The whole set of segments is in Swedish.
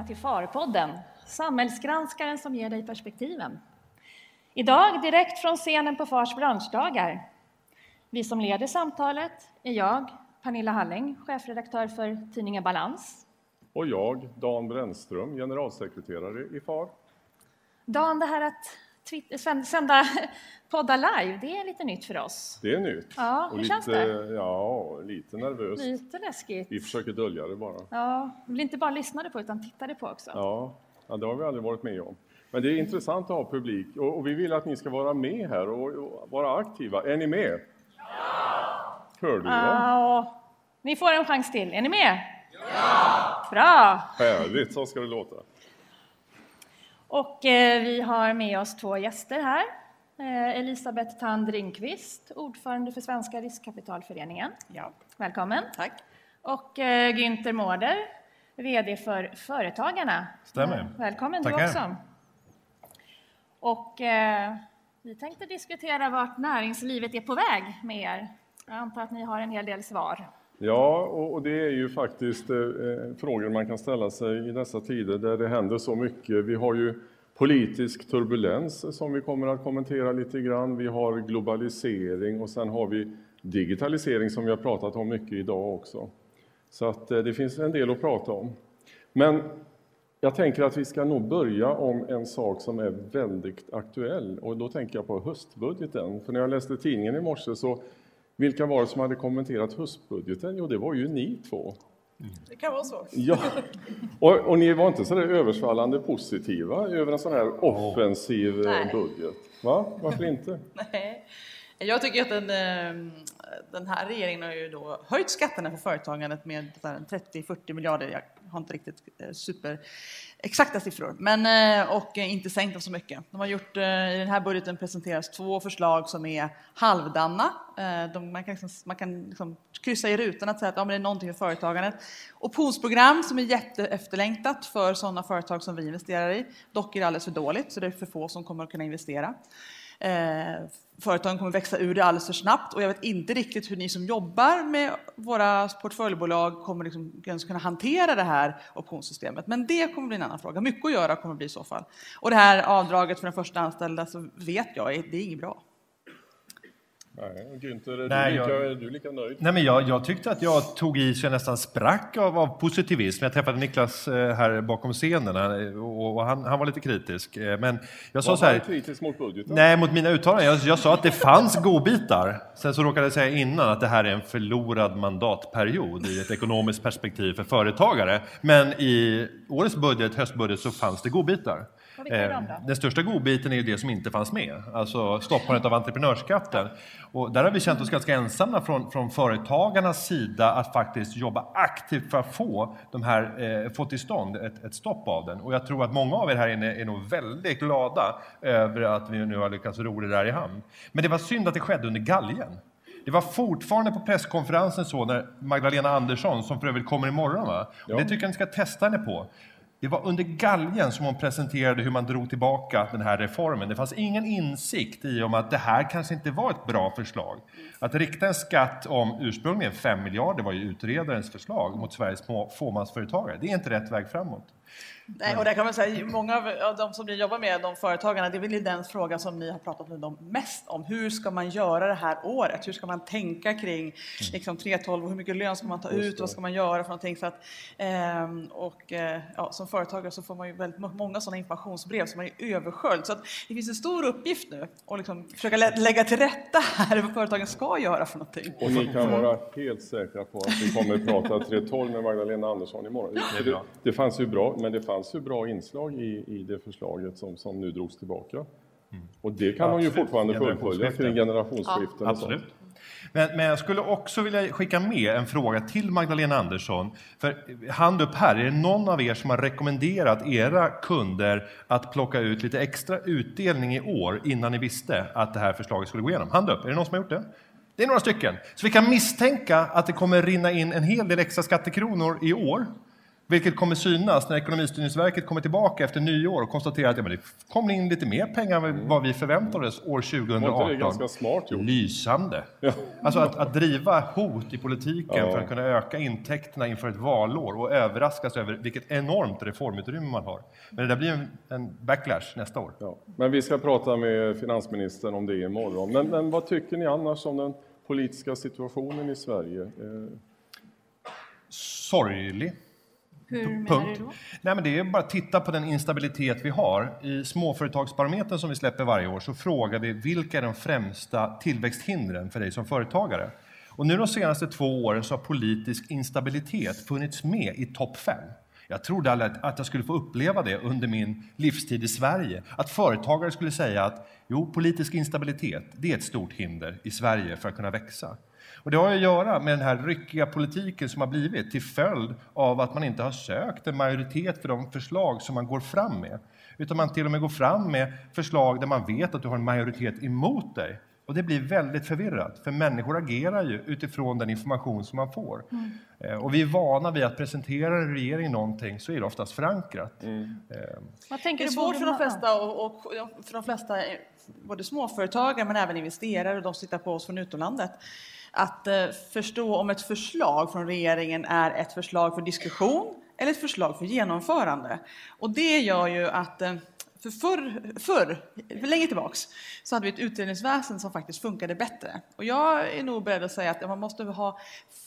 välkomna till Farpodden, samhällsgranskaren som ger dig perspektiven. Idag direkt från scenen på Fars branschdagar. Vi som leder samtalet är jag, Pernilla Halling, chefredaktör för tidningen Balans. Och jag, Dan Brännström, generalsekreterare i FAR. Dan, det här att sända poddar live, det är lite nytt för oss. Det är nytt. Ja, hur och känns lite, det? Ja, lite nervöst. Lite läskigt. Vi försöker dölja det bara. Ja, vi blir inte bara lyssnade på utan tittade på också. Ja, ja, det har vi aldrig varit med om. Men det är intressant att ha publik och, och vi vill att ni ska vara med här och, och vara aktiva. Är ni med? Ja! Hör du? Ja, ni får en chans till. Är ni med? Ja! Bra! Härligt, så ska det låta. Och eh, vi har med oss två gäster här. Eh, Elisabeth Tand Ringqvist, ordförande för Svenska riskkapitalföreningen. Ja. Välkommen. Tack. Och eh, Günther Mårder, VD för Företagarna. Stämmer. Välkommen Tackar. du också. Och vi tänkte diskutera vart näringslivet är på väg med er. Jag antar att ni har en hel del svar. Ja, och, det är ju faktiskt eh, eh, frågor man kan ställa sig i dessa tider där det händer så mycket. Vi har ju politisk turbulens som vi kommer att kommentera lite grann. Vi har globalisering och sen har vi digitalisering som vi har pratat om mycket idag också. Så att eh, det finns en del att prata om. Men jag tänker att vi ska nog börja om en sak som är väldigt aktuell och då tänker jag på höstbudgeten. För när jag läste tidningen i morse så vilka var det som hade kommenterat höstbudgeten? Jo, det var ju ni två. Det kan vara så. Ja, och, och ni var inte så där översvallande positiva över en sån här offensiv eh, Nej. budget? Va? Varför inte? Nej. Jag tycker att den, eh, den här regeringen har ju då höjt skatterna för företagandet med 30-40 miljarder. Jag har inte riktigt eh, super exakta siffror, men eh, och eh, inte sänkt dem så mycket. De har gjort, I den här budgeten presenteras två förslag som är halvdana. De, man kan, liksom, man kan liksom kryssa i rutan att säga att ja, men det är någonting för företagandet. Optionsprogram som är jätteefterlängtat för sådana företag som vi investerar i. Dock är det alldeles för dåligt, så det är för få som kommer att kunna investera. Eh, företagen kommer växa ur det alldeles för snabbt och jag vet inte riktigt hur ni som jobbar med våra portföljbolag kommer liksom kunna hantera det här optionssystemet. Men det kommer bli en annan fråga. Mycket att göra kommer det bli i så fall. Och det här avdraget för den första anställda så vet jag, det är inget bra. Nej, Günther, är, Nej, du lika, jag- är du lika nöjd? Nej, men jag, jag tyckte att jag tog i så jag nästan sprack av, av positivism. Jag träffade Niklas eh, här bakom scenen han- och, och han, han var lite kritisk. Eh, Men jag sa Var så han här, kritisk mot budgeten? nej mot mina uttalanden, jag, jag sa att det fanns godbitar. Sen så råkade jag säga innan att det här är en förlorad mandatperiod i ett ekonomiskt perspektiv för företagare. Men i årets budget, höstbudget, så fanns det godbitar. Eh? Den största godbiten är ju det som inte fanns med, alltså stoppandet av entreprenörsskatten. Och där har vi känt oss ganska ensamma från, från företagarnas sida att faktiskt jobba aktivt för att få, de här, eh, få till stånd ett, ett stopp av den. Och jag tror att många av er här inne är nog väldigt glada över att vi nu har lyckats ro det där i hamn. Men det var synd att det skedde under galgen. Det var fortfarande på presskonferensen så när Magdalena Andersson, som för övrigt kommer imorgon, va? Och Ja. det tycker jag ni ska testa henne på. Det var under galgen som hon presenterade hur man drog tillbaka den här reformen. Det fanns ingen insikt i om att det här kanske inte var ett bra förslag. Att rikta en skatt om ursprungligen 5 miljarder var ju utredarens förslag mot Sveriges små fåmansföretagare. Det är inte rätt väg framåt. Nej, och där kan man säga, många av de som ni jobbar med, de företagarna, det är väl den fråga som ni har pratat med dem mest om. Hur ska man göra det här året? Hur ska man tänka kring liksom, 3.12 och hur mycket lön ska man ta ut? Vad ska man göra för någonting? Så att, ehm, och, eh, ja, som företagare så får man ju väldigt må- många sådana informationsbrev som man är översköljd. Så att det finns en stor uppgift nu att liksom försöka lä- lägga till rätta här vad företagen ska göra för någonting. Och ni kan vara helt säkra på att vi kommer att prata 3.12 med Magdalena Andersson imorgon. Det, det fanns ju bra, men det fanns ju bra inslag i, i det förslaget som, som nu drogs tillbaka. Och det kan hon ju Absolut. fortfarande fullfölja kring generationsskiften sånt. Absolut. Men, men jag skulle också vilja skicka med en fråga till Magdalena Andersson. För hand upp här, är det någon av er som har rekommenderat era kunder att plocka ut lite extra utdelning i år innan ni visste att det här förslaget skulle gå igenom? Hand upp, är det någon som har gjort det? Det är några stycken. Så vi kan misstänka att det kommer rinna in en hel del extra skattekronor i år. Vilket kommer synas när Ekonomistyrningsverket kommer tillbaka efter nyår och konstaterar att ja, men det kommer in lite mer pengar än vad vi förväntade oss år 2018. Var inte det ganska smart gjort? Lysande! Alltså att, att driva hot i politiken Ja. för att kunna öka intäkterna inför ett valår och överraskas över vilket enormt reformutrymme man har. Men det där blir en, en backlash nästa år. Ja. Men vi ska prata med finansministern om det imorgon. Men, men vad tycker ni annars om den politiska situationen i Sverige? Eh, Sorglig. Hur menar Punkt. du då? Nej, men det är bara att titta på den instabilitet vi har. I Småföretagsbarometern som vi släpper varje år så frågar vi vilka är de främsta tillväxthindren för dig som företagare? Och nu de senaste två åren så har politisk instabilitet funnits med i topp fem. Jag trodde aldrig att jag skulle få uppleva det under min livstid i Sverige. Att företagare skulle säga att jo, politisk instabilitet, det är ett stort hinder i Sverige för att kunna växa. Och det har att göra med den här ryckiga politiken som har blivit till följd av att man inte har sökt en majoritet för de förslag som man går fram med. Utan man till och med går fram med förslag där man vet att du har en majoritet emot dig. Och det blir väldigt förvirrat, för människor agerar ju utifrån den information som man får. Eh, Och vi är vana vid att presentera en regering någonting så är det oftast förankrat. Vad Det tänker är du svårt för de flesta, och, och, för de flesta, eh, både småföretagare men även investerare och de som tittar på oss från utomlandet, att eh, förstå om ett förslag från regeringen är ett förslag för diskussion eller ett förslag för genomförande. Och det gör ju att eh, för förr, förr, för länge tillbaks, så hade vi ett utredningsväsen som faktiskt funkade bättre. Och jag är nog beredd att säga att man måste ha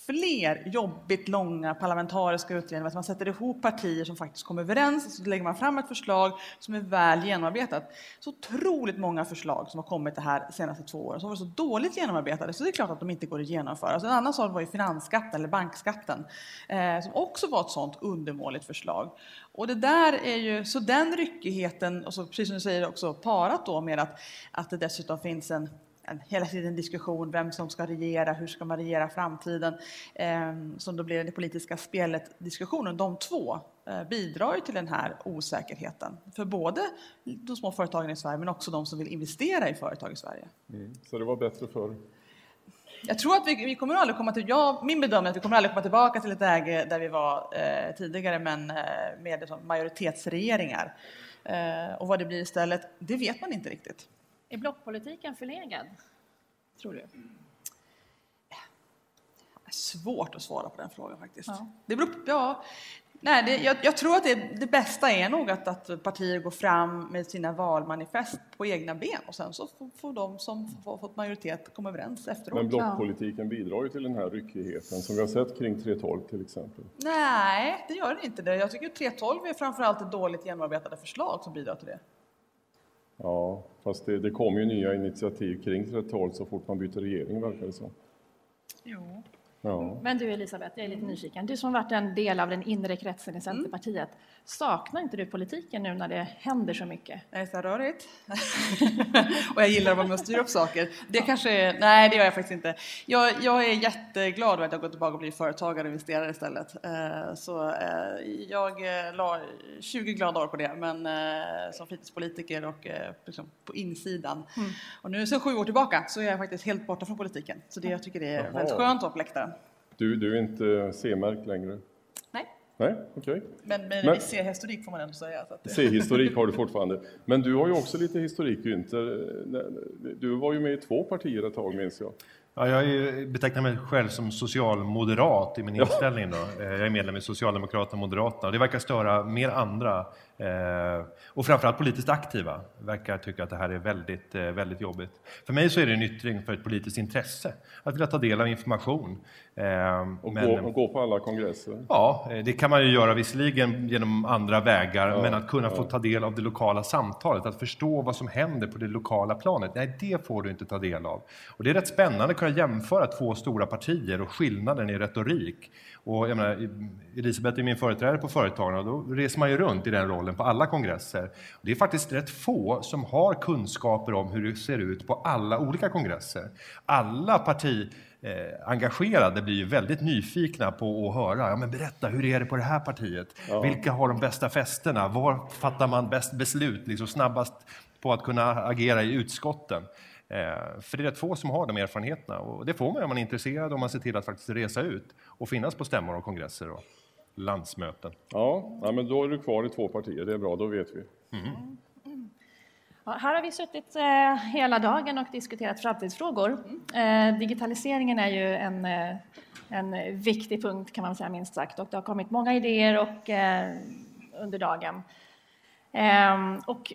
fler jobbigt långa parlamentariska utredningar, att man sätter ihop partier som faktiskt kommer överens, och så lägger man fram ett förslag som är väl genomarbetat. Så otroligt många förslag som har kommit det här senaste två åren som var så dåligt genomarbetade, så det är klart att de inte går att genomföra. Alltså en annan sak var ju finansskatten, eller bankskatten, eh, som också var ett sådant undermåligt förslag. Och det där är ju, så den ryckigheten, och så, precis som du säger också parat då med att, att det dessutom finns en, en hela tiden diskussion vem som ska regera, hur ska man regera framtiden, eh, som då blir det politiska spelet, diskussionen, de två eh, bidrar ju till den här osäkerheten för både de små företagen i Sverige men också de som vill investera i företag i Sverige. Mm. så det var bättre förr. Jag tror att vi, vi kommer aldrig komma till, jag, min bedömning är att vi kommer aldrig komma tillbaka till ett läge där vi var eh, tidigare men eh, med liksom majoritetsregeringar. Eh, och vad det blir istället, det vet man inte riktigt. Är blockpolitiken förlegad? Tror du? Svårt att svara på den frågan faktiskt. Ja. Det beror, på- ja, nej, det, jag, jag tror att det, det bästa är nog att, att partier går fram med sina valmanifest på egna ben och sen så får, får de som har fått majoritet komma överens efteråt. Men blockpolitiken bidrar ju till den här ryckigheten som vi har sett kring 3.12 till exempel. Nej, det gör det inte det. Jag tycker att 3.12 är framförallt ett dåligt genomarbetade förslag som bidrar till det. Ja, fast det, det kommer ju nya initiativ kring 3.12 så fort man byter regering verkar det som. Ja. Men du Elisabeth, jag är lite nyfiken. Du som varit en del av den inre kretsen i Centerpartiet. Saknar inte du politiken nu när det händer så mycket? Det är så rörigt. och jag gillar att vara med och styra upp saker. Det kanske är, nej det gör jag faktiskt inte. Jag, jag är jätteglad över att jag gått tillbaka och blivit företagare och investerare istället. Eh, Så eh, jag eh, la 20 glada år på det, men som fritidspolitiker och liksom på insidan. Och nu sen sju år tillbaka så är jag faktiskt helt borta från politiken. Så det, jag tycker det är Jaha. väldigt skönt att vara på läktaren. Du, du är inte C-märkt längre? Nej, Nej, okej. men Men- viss historik får man ändå säga. C-historik har du fortfarande. Men du har ju också lite historik Günther. Du var ju med i två partier ett tag minns jag. Ja, jag betecknar mig själv som socialmoderat i min inställning. Då. Eh, Jag är medlem i Socialdemokraterna och Moderaterna det verkar störa mer andra eh, och framförallt politiskt aktiva verkar tycka att det här är väldigt, eh, väldigt jobbigt. För mig så är det en yttring för ett politiskt intresse, att vilja ta del av information. Eh, Och, men- gå, och gå på alla kongresser. Ja, det kan man ju göra visserligen genom andra vägar, men att kunna få ta del av det lokala samtalet, att förstå vad som händer på det lokala planet, nej det får du inte ta del av. Och det är rätt spännande att kunna jämföra två stora partier och skillnaden i retorik. Och jag menar, Elisabeth är min företrädare på Företagarna och då reser man ju runt i den rollen på alla kongresser. Det är faktiskt rätt få som har kunskaper om hur det ser ut på alla olika kongresser. Alla parti eh, engagerade blir ju väldigt nyfikna på att höra, ja men berätta, hur är det på det här partiet? Vilka har de bästa festerna? Var fattar man bäst beslut, liksom snabbast på att kunna agera i utskotten? Eh, för det är rätt få som har de erfarenheterna och det får man om man är intresserad och man ser till att faktiskt resa ut och finnas på stämmor och kongresser. Och. landsmöten. Ja, ja, men då är du kvar i två partier, det är bra, då vet vi. Mm. Ja, här har vi suttit eh, hela dagen och diskuterat framtidsfrågor. Eh, digitaliseringen är ju en, eh, en viktig punkt kan man säga minst sagt och det har kommit många idéer och, eh, under dagen. Ehm, och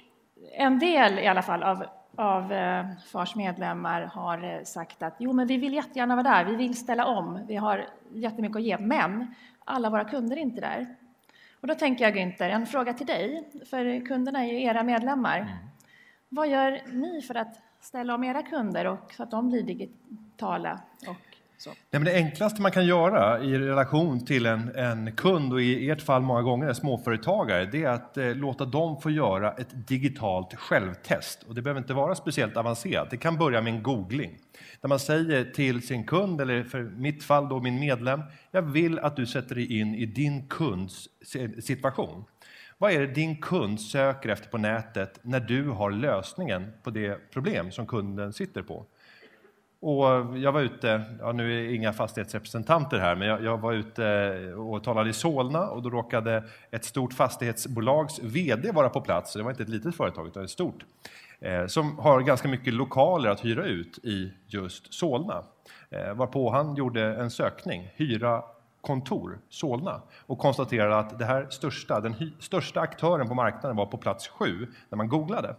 en del i alla fall av, av eh, FARs medlemmar har eh, sagt att jo, men vi vill jättegärna vara där, vi vill ställa om, vi har jättemycket att ge, men alla våra kunder är inte där. Och då tänker jag Günther, en fråga till dig, för kunderna är ju era medlemmar. Mm. Vad gör ni för att ställa om era kunder och så att de blir digitala? Och så? Nej, men det enklaste man kan göra i relation till en, en kund och i ert fall många gånger en småföretagare, det är att eh, låta dem få göra ett digitalt självtest. Och det behöver inte vara speciellt avancerat. Det kan börja med en googling där man säger till sin kund, eller för mitt fall då min medlem, jag vill att du sätter dig in i din kunds situation. Vad är det din kund söker efter på nätet när du har lösningen på det problem som kunden sitter på? Och jag var ute, ja, nu är inga fastighetsrepresentanter här, men jag, jag, var ute eh, och talade i Solna och då råkade ett stort fastighetsbolags VD vara på plats. Det var inte ett litet företag utan ett stort. Eh, som har ganska mycket lokaler att hyra ut i just Solna. Eh, varpå han gjorde en sökning, hyra kontor, Solna, och konstaterade att det här största, den största aktören på marknaden var på plats sju när man googlade.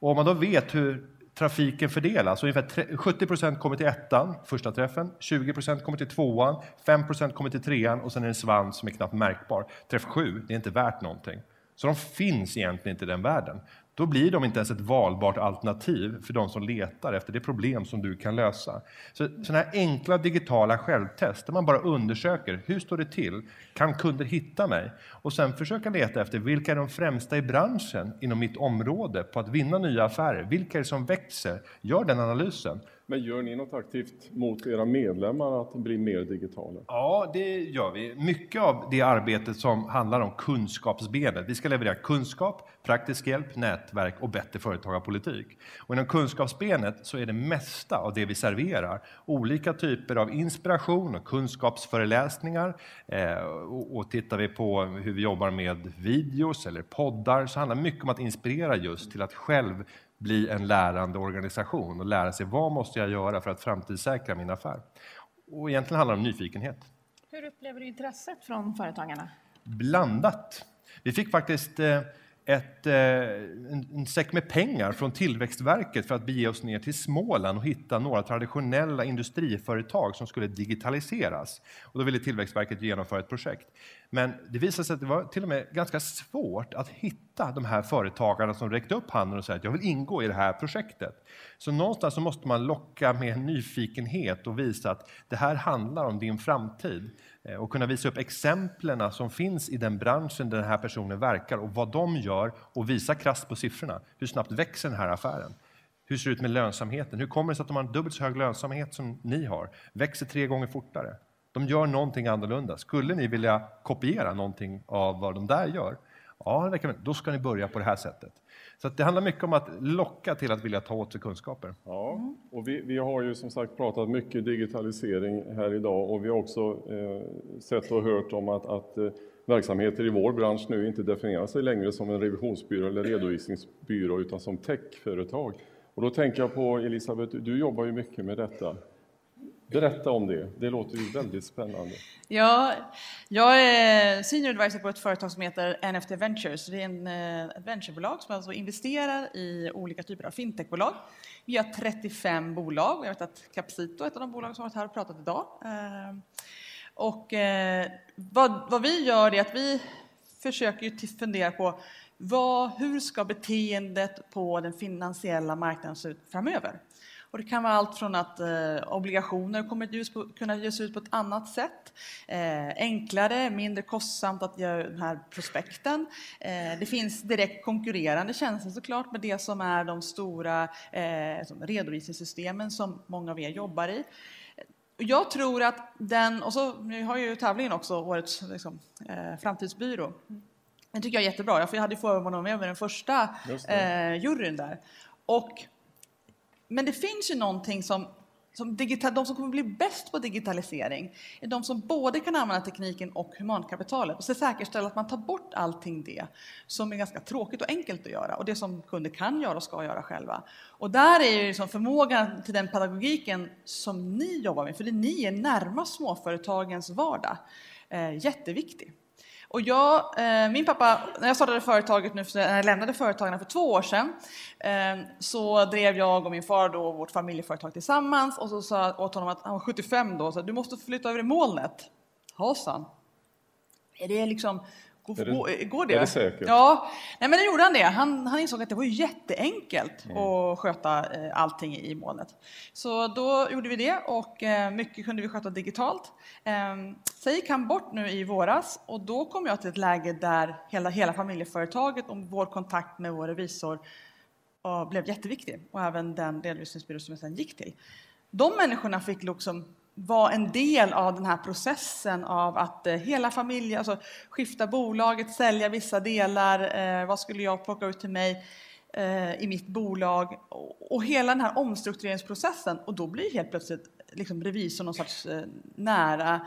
Och om man då vet hur trafiken fördelas, ungefär 70 procent kommer till ettan, första träffen, 20 procent kommer till tvåan, 5 procent kommer till trean. Och sen är det en svans som är knappt märkbar. Träff sju, det är inte värt någonting. Så de finns egentligen inte i den världen då blir de inte ens ett valbart alternativ för de som letar efter det problem som du kan lösa. Så sådana här enkla digitala självtest där man bara undersöker hur står det till? Kan kunder hitta mig? Och sen försöka leta efter vilka är de främsta i branschen inom mitt område på att vinna nya affärer? Vilka är det som växer? Gör den analysen. Men gör ni något aktivt mot era medlemmar att bli mer digitala? Ja, det gör vi. Mycket av det arbetet som handlar om kunskapsbenet. Vi ska leverera kunskap, praktisk hjälp, nätverk och bättre företagarpolitik. Och inom kunskapsbenet så är det mesta av det vi serverar olika typer av inspiration och kunskapsföreläsningar. Eh, och, och tittar vi på hur vi jobbar med videos eller poddar så handlar det mycket om att inspirera just till att själv bli en lärande organisation och lära sig vad måste jag göra för att framtidssäkra min affär. Och egentligen handlar det om nyfikenhet. Hur upplever du intresset från företagarna? Blandat. Vi fick faktiskt eh, ett, eh, en, en säck med pengar från Tillväxtverket för att bege oss ner till Småland och hitta några traditionella industriföretag som skulle digitaliseras. Och då ville Tillväxtverket genomföra ett projekt. Men det visade sig att det var till och med ganska svårt att hitta de här företagarna som räckte upp handen och sa att jag vill ingå i det här projektet. Så någonstans så måste man locka med nyfikenhet och visa att det här handlar om din framtid. Eh, och kunna visa upp exemplen som finns i den branschen där den här personen verkar och vad de gör och visa krasst på siffrorna. Hur snabbt växer den här affären? Hur ser det ut med lönsamheten? Hur kommer det sig att de har dubbelt så hög lönsamhet som ni har? Växer tre gånger fortare? De gör någonting annorlunda. Skulle ni vilja kopiera någonting av vad de där gör? Ja, då ska ni börja på det här sättet. Så det handlar mycket om att locka till att vilja ta åt sig kunskaper. Ja, och vi, vi har ju som sagt pratat mycket digitalisering här idag och vi har också eh, sett och hört om att, att eh, verksamheter i vår bransch nu inte definierar sig längre som en revisionsbyrå eller redovisningsbyrå utan som techföretag. Och då tänker jag på Elisabeth, du jobbar ju mycket med detta. Berätta om det, det låter ju väldigt spännande. Ja, jag är senior advisor på ett företag som heter NFT Ventures. Det är en, eh, ett venturebolag som alltså investerar i olika typer av fintechbolag. Vi har 35 bolag och jag vet att Capsito är ett av de bolag som har varit här och pratat idag. Eh, och eh, vad, vad vi gör är att vi försöker fundera på vad, hur ska beteendet på den finansiella marknaden se ut framöver? Och det kan vara allt från att eh, obligationer kommer att ges på, kunna ges ut på ett annat sätt, eh, enklare, mindre kostsamt att göra den här prospekten. Eh, det finns direkt konkurrerande tjänster såklart med det som är de stora eh, redovisningssystemen som många av er jobbar i. Jag tror att den, och så vi har ju tävlingen också, årets liksom, eh, framtidsbyrå. Det tycker jag är jättebra, jag hade förmånen att vara med den första eh, juryn där. Och men det finns ju någonting som som digital, de som kommer bli bäst på digitalisering är de som både kan använda tekniken och humankapitalet och säkerställa att man tar bort allting det som är ganska tråkigt och enkelt att göra och det som kunder kan göra och ska göra själva. Och där är ju liksom förmågan till den pedagogiken som ni jobbar med, för det ni är närmast småföretagens vardag, eh, jätteviktig. Och jag, eh, min pappa, när jag startade företaget nu, när jag lämnade företagen för två år sedan, eh, så drev jag och min far då vårt familjeföretag tillsammans och så sa jag åt honom att han var 75 då, så du måste flytta över i molnet. Ja, sa han. Är det liksom Går, det- går, det? är det säkert? Ja, nej, men det gjorde han det. Han, han insåg att det var jätteenkelt Mm. att sköta eh, allting i molnet. Så då gjorde vi det och eh, mycket kunde vi sköta digitalt. Eh, Sen gick han bort nu i våras och då kom jag till ett läge där hela, hela familjeföretaget och vår kontakt med vår revisor blev jätteviktig och även den redovisningsbyrå som jag sen gick till. De människorna fick liksom vara en del av den här processen av att eh, hela familjen, alltså skifta bolaget, sälja vissa delar, eh, vad skulle jag plocka ut till mig eh, i mitt bolag och, hela den här omstruktureringsprocessen och då blir helt plötsligt liksom revisorn någon sorts nära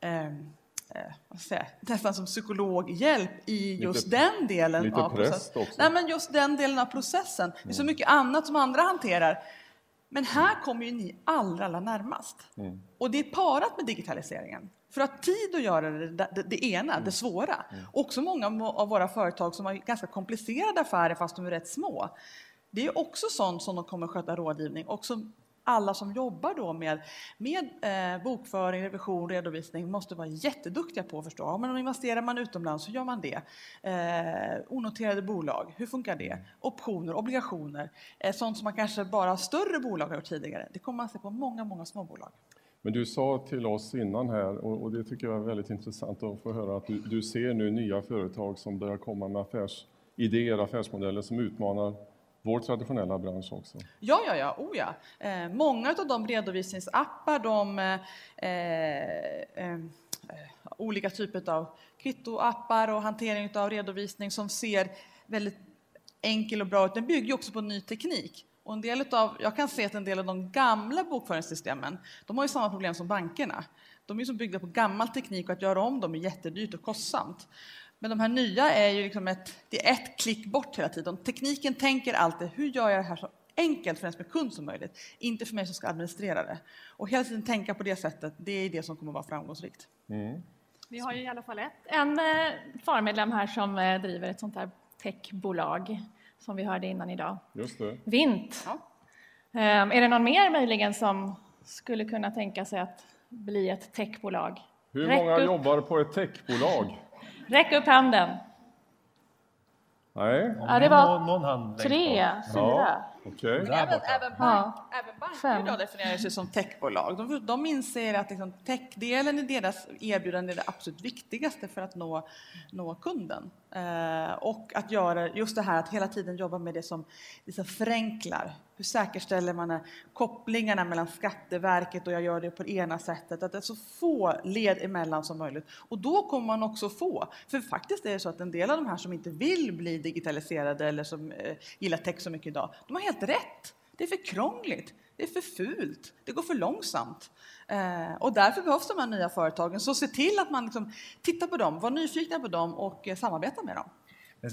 eh, eh, säga, nästan som psykologhjälp i just Lite- den delen av processen. också. Nej, men just den delen av processen. Det är så mycket annat som andra hanterar. Men här kommer ju ni allra, allra närmast. Och det är parat med digitaliseringen. För att tid att göra det, det, det ena, det svåra. Också många av våra företag som har ganska komplicerade affärer fast de är rätt små. Det är också sånt som de kommer sköta rådgivning och som alla som jobbar då med, med eh, bokföring, revision, redovisning måste vara jätteduktiga på att förstå. Ja, men om investerar man utomlands, hur gör man det? Eh, onoterade bolag, hur funkar det? Optioner, obligationer, eh, sånt som man kanske bara större bolag har gjort tidigare. Det kommer man se på många, många småbolag. Men du sa till oss innan här, och, och det tycker jag är väldigt intressant att få höra, att du, du ser nu nya företag som börjar komma med affärsidéer, affärsmodeller som utmanar vår traditionella bransch också. Ja, ja, ja, oh ja. Eh, många av de redovisningsappar, de eh, eh, eh olika typer av kvittoappar och hantering av redovisning som ser väldigt enkel och bra ut, den bygger också på ny teknik. Och en del utav, jag kan se att en del av de gamla bokföringssystemen, de har ju samma problem som bankerna. De är som byggda på gammal teknik och att göra om dem är jättedyrt och kostsamt. Men de här nya är ju liksom ett, det är ett klick bort hela tiden. Tekniken tänker alltid, hur gör jag det här så enkelt för den som är kund som möjligt? Inte för mig som ska administrera det. Och hela tiden tänka på det sättet, det är det som kommer att vara framgångsrikt. Vi har ju i alla fall ett, en eh, FAR-medlem här som eh, driver ett sånt här techbolag som vi hörde innan idag. Just det. Vint. Ja. Eh, är det någon mer möjligen som skulle kunna tänka sig att bli ett techbolag? Hur Räck många upp- jobbar på ett techbolag? Räck upp handen. Nej, Ja, det var någon, någon hand Tre, fyra. okej. Där Även, även, Ja. bank, även banker Fem. idag definierar sig som techbolag. De, de inser att liksom techdelen i deras erbjudande är det absolut viktigaste för att nå, nå kunden. Eh, och att göra just det här att hela tiden jobba med det som, liksom förenklar. Hur säkerställer man kopplingarna mellan Skatteverket och jag gör det på det ena sättet? Att det är så få led emellan som möjligt. Och då kommer man också få, för faktiskt är det så att en del av de här som inte vill bli digitaliserade eller som eh, gillar tech så mycket idag, de har helt rätt. Det är för krångligt, det är för fult, det går för långsamt. Eh, och därför behövs de här nya företagen. Så se till att man liksom tittar på dem, var nyfikna på dem och eh, samarbeta med dem.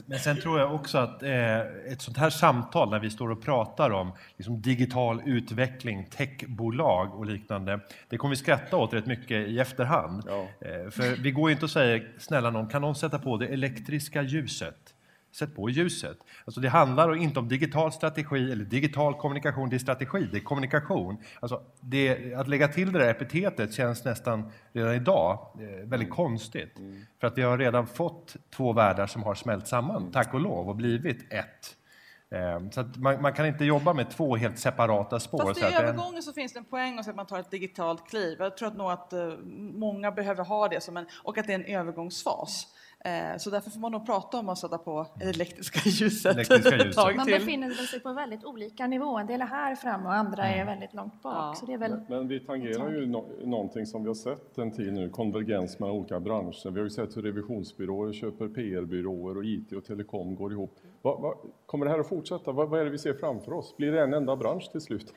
Men- sen tror jag också att eh, ett sånt här samtal när vi står och pratar om liksom, digital utveckling, techbolag och liknande, det kommer vi skratta åt rätt mycket i efterhand. Ja. Eh, för vi går ju inte och säger, snälla någon, kan någon sätta på det elektriska ljuset? Sätt på ljuset. Alltså det handlar inte om digital strategi eller digital kommunikation, det är strategi, det är kommunikation. Alltså det, att lägga till det där epitetet känns nästan redan idag eh, väldigt konstigt. För att vi har redan fått två världar som har smält samman, tack och lov, och blivit ett. Eh, Så att man, man kan inte jobba med två helt separata spår. Fast så i en- övergången så finns det en poäng att säga att man tar ett digitalt kliv. Jag tror att nog att eh, många behöver ha det som en, och att det är en övergångsfas. Eh, Så därför får man nog prata om att sätta på det elektriska ljuset Elektriska ljuset. Man befinner sig på väldigt olika nivå. En del är här framme och andra är väldigt långt bak. Ja. Så det är väl... Men, men vi tangerar ju no någonting som vi har sett en tid nu, konvergens mellan olika branscher. Vi har ju sett hur revisionsbyråer köper PR-byråer och IT och telekom går ihop. Va, va, kommer det här att fortsätta? Va, vad är det vi ser framför oss? Blir det en enda bransch till slut?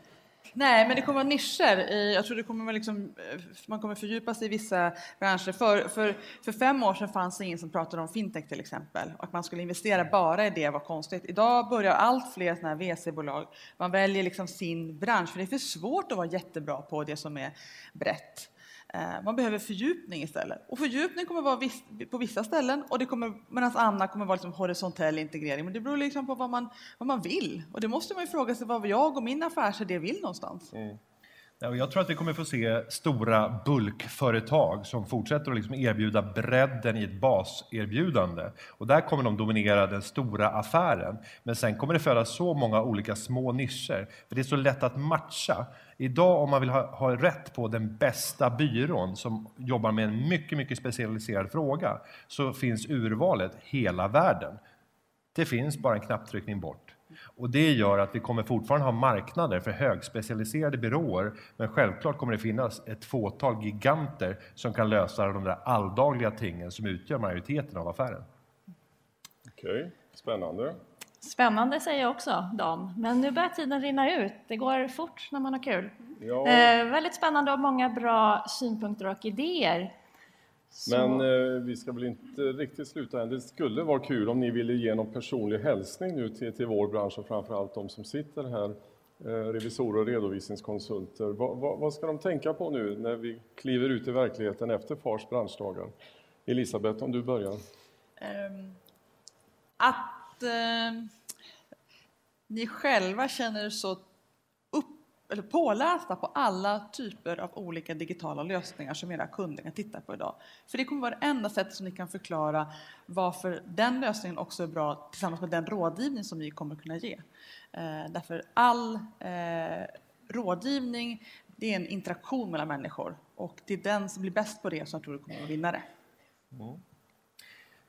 Nej, men det kommer vara nischer. Jag tror det kommer vara liksom, eh, man kommer fördjupa sig i vissa branscher. För, för, för fem år sedan fanns det ingen som pratade om fintech till exempel och att man skulle investera bara i det var konstigt. Idag börjar allt fler sådana här VC-bolag. Man väljer liksom sin bransch för det är för svårt att vara jättebra på det som är brett. Eh, man behöver fördjupning istället. Och fördjupning kommer vara på vissa ställen och det kommer, medan andra kommer vara liksom horisontell integrering. Men det beror liksom på vad man, vad man vill. Och det måste man ju fråga sig vad jag och min affärsidé vill någonstans. Mm. Jag tror att vi kommer få se stora bulkföretag som fortsätter att liksom erbjuda bredden i ett baserbjudande. Och där kommer de dominera den stora affären. Men sen kommer det födas så många olika små nischer, för det är så lätt att matcha. Idag om man vill ha, ha rätt på den bästa byrån som jobbar med en mycket, mycket specialiserad fråga, så finns urvalet hela världen. Det finns bara en knapptryckning bort. Och det gör att vi kommer fortfarande ha marknader för högspecialiserade byråer, men självklart kommer det finnas ett fåtal giganter som kan lösa de där alldagliga tingen som utgör majoriteten av affären. Okej, okay. spännande. Spännande säger jag också, Dan. Men nu börjar tiden rinna ut. Det går fort när man har kul. Ja. Eh, väldigt spännande och många bra synpunkter och idéer. Så... Men eh, vi ska väl inte riktigt sluta än. Det skulle vara kul om ni ville ge någon personlig hälsning nu till, till vår bransch och framförallt de som sitter här, eh, revisorer och redovisningskonsulter. Va, va, vad ska de tänka på nu när vi kliver ut i verkligheten efter FARs branschdagar? Elisabeth, om du börjar. Um, att uh, ni själva känner er så eller pålästa på alla typer av olika digitala lösningar som era kunder kan titta på idag. För det kommer vara det enda sättet som ni kan förklara varför den lösningen också är bra tillsammans med den rådgivning som ni kommer kunna ge. Eh, därför all eh, rådgivning, det är en interaktion mellan människor och det är den som blir bäst på det som jag tror kommer att vinna det. Mm.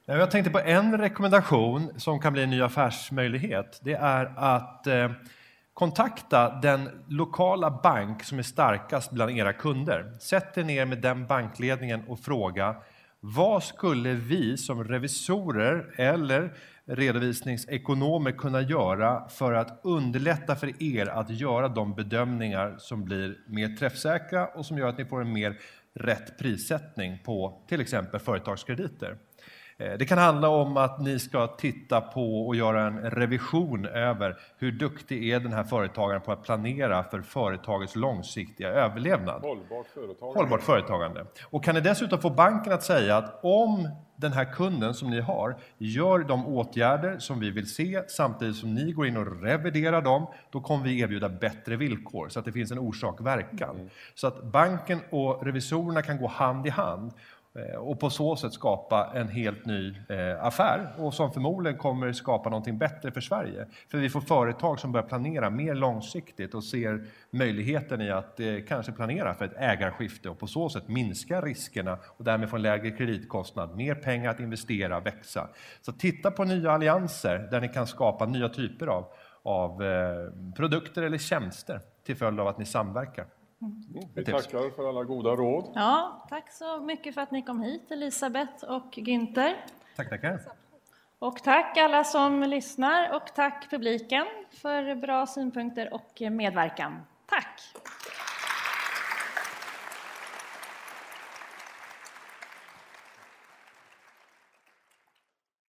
Jag tänkte på en rekommendation som kan bli en ny affärsmöjlighet. Det är att eh, Kontakta den lokala bank som är starkast bland era kunder. Sätt er ner med den bankledningen och fråga vad skulle vi som revisorer eller redovisningsekonomer kunna göra för att underlätta för er att göra de bedömningar som blir mer träffsäkra och som gör att ni får en mer rätt prissättning på till exempel företagskrediter. Eh, det kan handla om att ni ska titta på och göra en revision över hur duktig är den här företagaren på att planera för företagets långsiktiga överlevnad. Hållbart företagande. Hållbart företagande. Och kan ni dessutom få banken att säga att om den här kunden som ni har gör de åtgärder som vi vill se samtidigt som ni går in och reviderar dem, då kommer vi erbjuda bättre villkor så att det finns en orsak-verkan. Mm. Så att banken och revisorerna kan gå hand i hand Eh, och på så sätt skapa en helt ny eh, affär och som förmodligen kommer skapa någonting bättre för Sverige. För vi får företag som börjar planera mer långsiktigt och ser möjligheten i att eh, kanske planera för ett ägarskifte och på så sätt minska riskerna och därmed få en lägre kreditkostnad, mer pengar att investera, växa. Så titta på nya allianser där ni kan skapa nya typer av, av eh, produkter eller tjänster till följd av att ni samverkar. Mm. Vi tackar för alla goda råd. Ja, tack så mycket för att ni kom hit, Elisabeth och Günther. Tack, tackar. Och tack alla som lyssnar och tack publiken för bra synpunkter och medverkan.